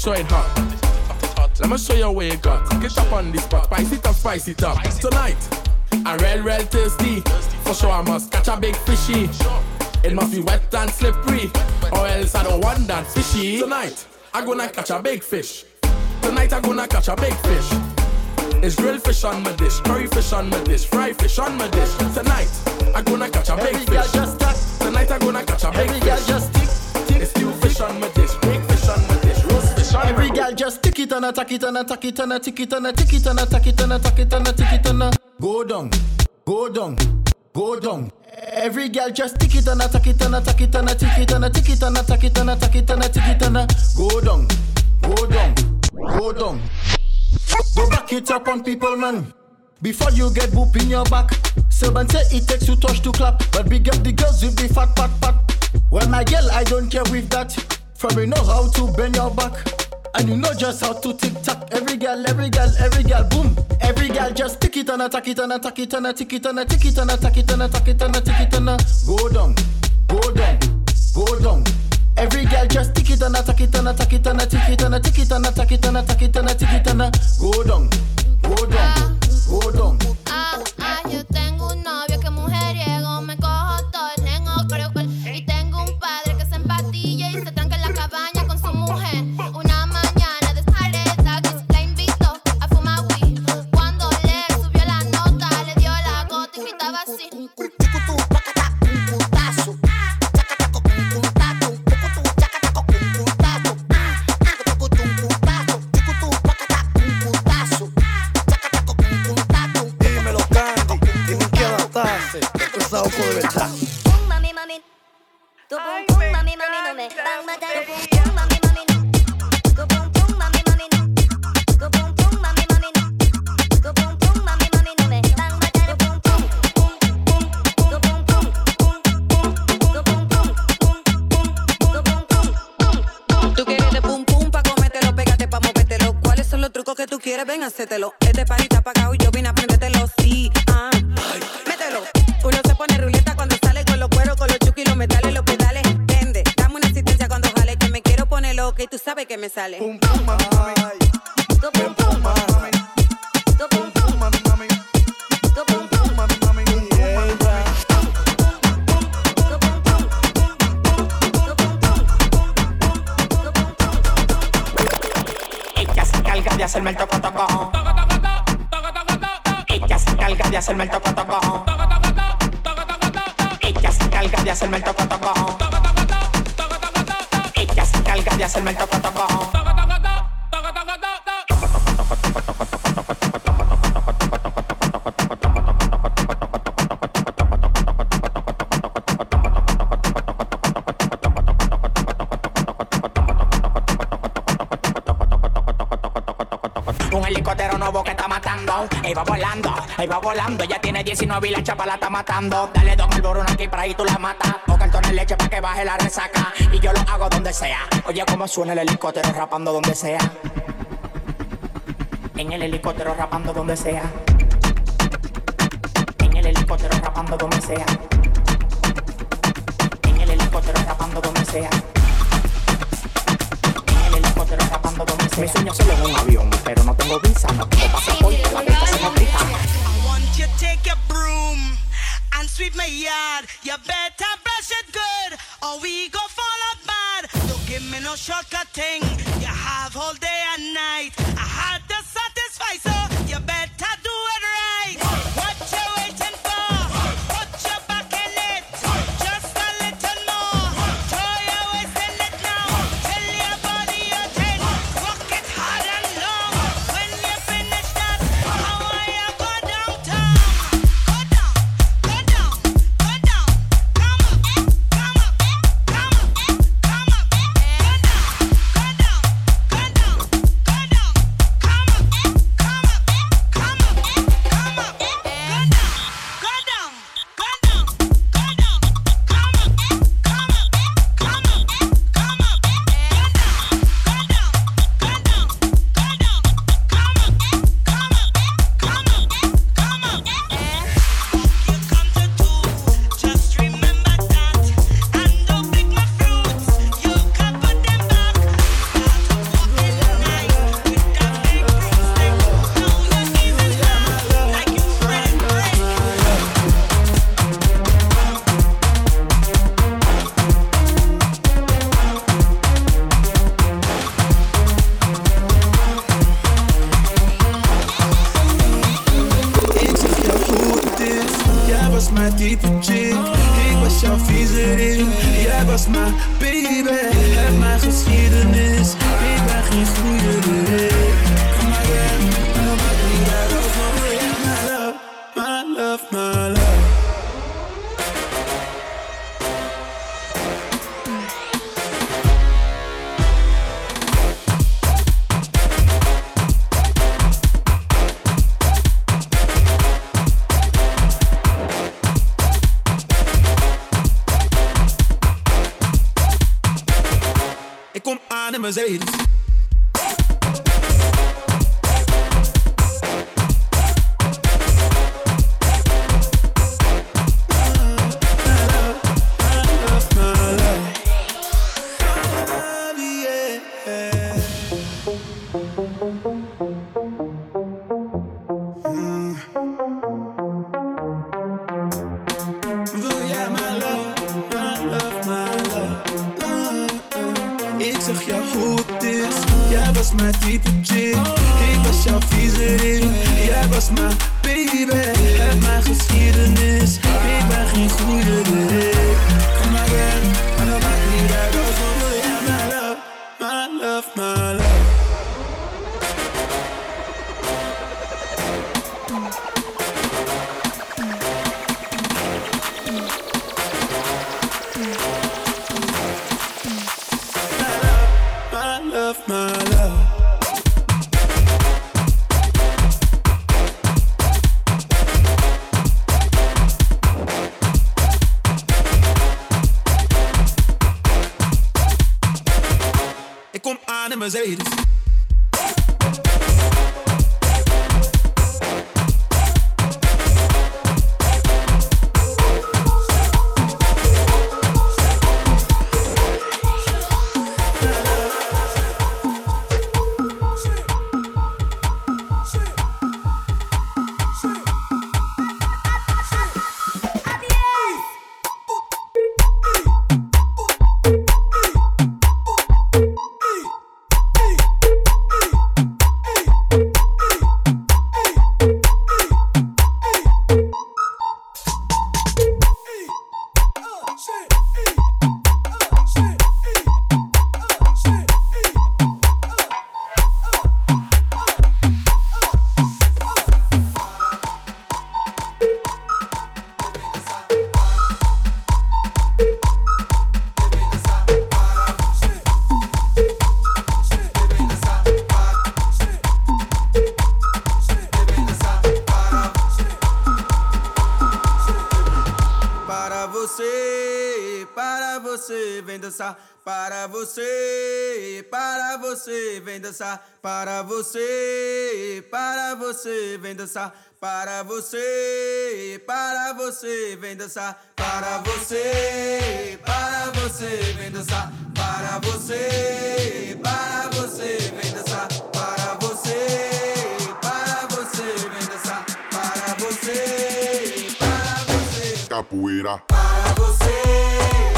Sure it hot. Let me show you where it got. Get up on this spot, spice it up, spice it up. Tonight, I'm real, real thirsty. For sure, I must catch a big fishy. It must be wet and slippery, or else I don't want that fishy. Tonight, I'm gonna catch a big fish. Tonight, I'm gonna catch a big fish. It's grilled fish on my dish, curry fish on my dish, fried fish on my dish. Tonight, I'm gonna catch a big fish. Tonight, I'm gonna catch a big fish. It's stew fish on my dish, big Every girl just tick it and attack it and attack it and attack it and attack it and attack it and attack it and attack it and go down, go down, go down. Every girl just tick it and attack it and attack it and attack it and attack it and attack it and attack it and attack it and go down, go down, go down. Go back it up on people, man. Before you get boop in your back. Servant say it takes two touch to clap, but big up the girls with the fat pat pat. Well, my girl, I don't care with that. For me know how to bend your back. And you know just how to tick tock. Every girl, every girl, every girl, boom. Every girl just tick it and attack it and attack it and attack it and attack it and attack it and attack it and attack it and go down, go down, go down. Every girl just tick it and attack it and attack it and attack it and attack it and attack it and attack it and attack it and go down, go down, go down. Ah, ah, yo tengo un novio que mujeriego, Tú quieres pum pum. ¿Cuáles son los trucos que tú quieres? Ven, hacételo. Este parita apagado y sale. Pum, pum, mami. Pum, pum, mami. Pum, pum, mami. Pum, pum, mami, se el se hacerme el toco toco. Ella se encarga de hacerme el toco toco. Ella se encarga de hacerme el toco toco. ahí va volando, ahí va volando. Ya tiene 19 y la chapa la está matando. Dale dos malboros aquí para ahí tú la matas. O cartón de leche para que baje la resaca. Y yo lo hago donde sea. Oye, como suena el helicóptero rapando donde sea. En el helicóptero rapando donde sea. En el helicóptero rapando donde sea. En el helicóptero rapando donde sea. En el helicóptero rapando donde sea. Mi sueño solo en un avión, pero no tengo visa, your bet. keep it chill. Ik was your vieze Yeah, that's was baby. Have my geschieden. Para você, para você, vem dançar. Para você, para você, vem dançar. Para você, para você, vem dançar. Para você, para você, vem dançar. Para você, para você, vem dançar. Para você, para você. Capoeira. Para você.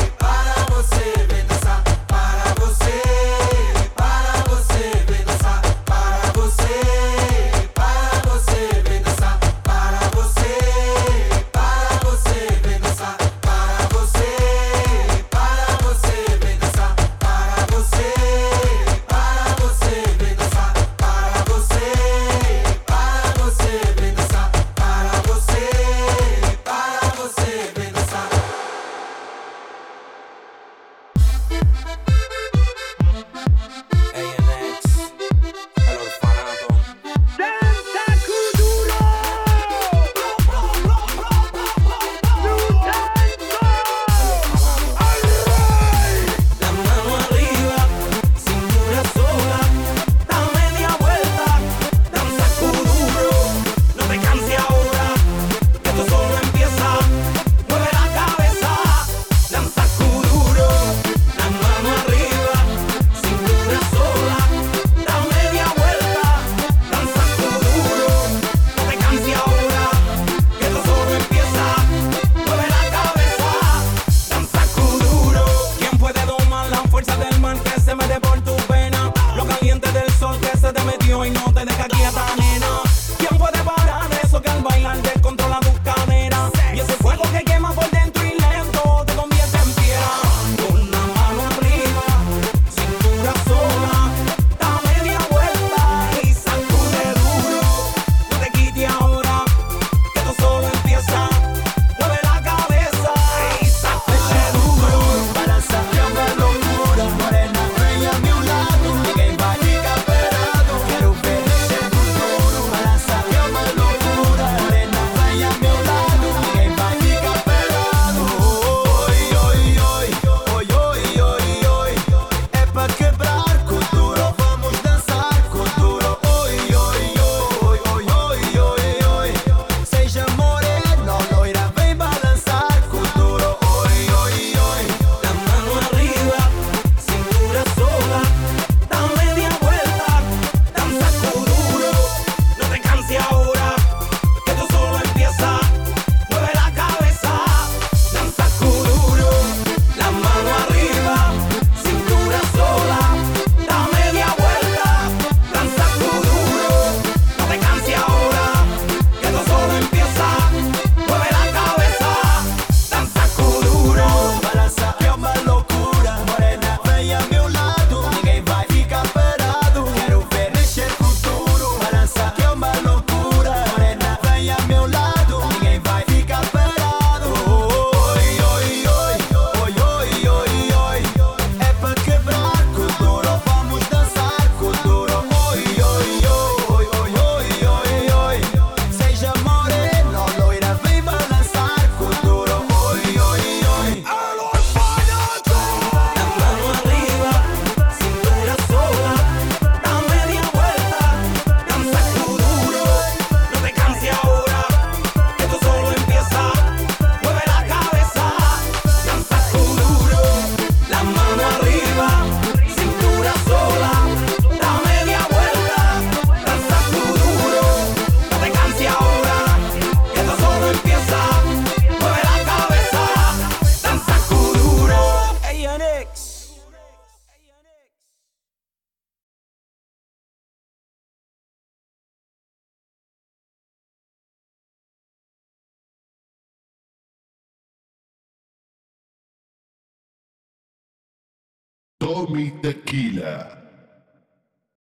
daqui.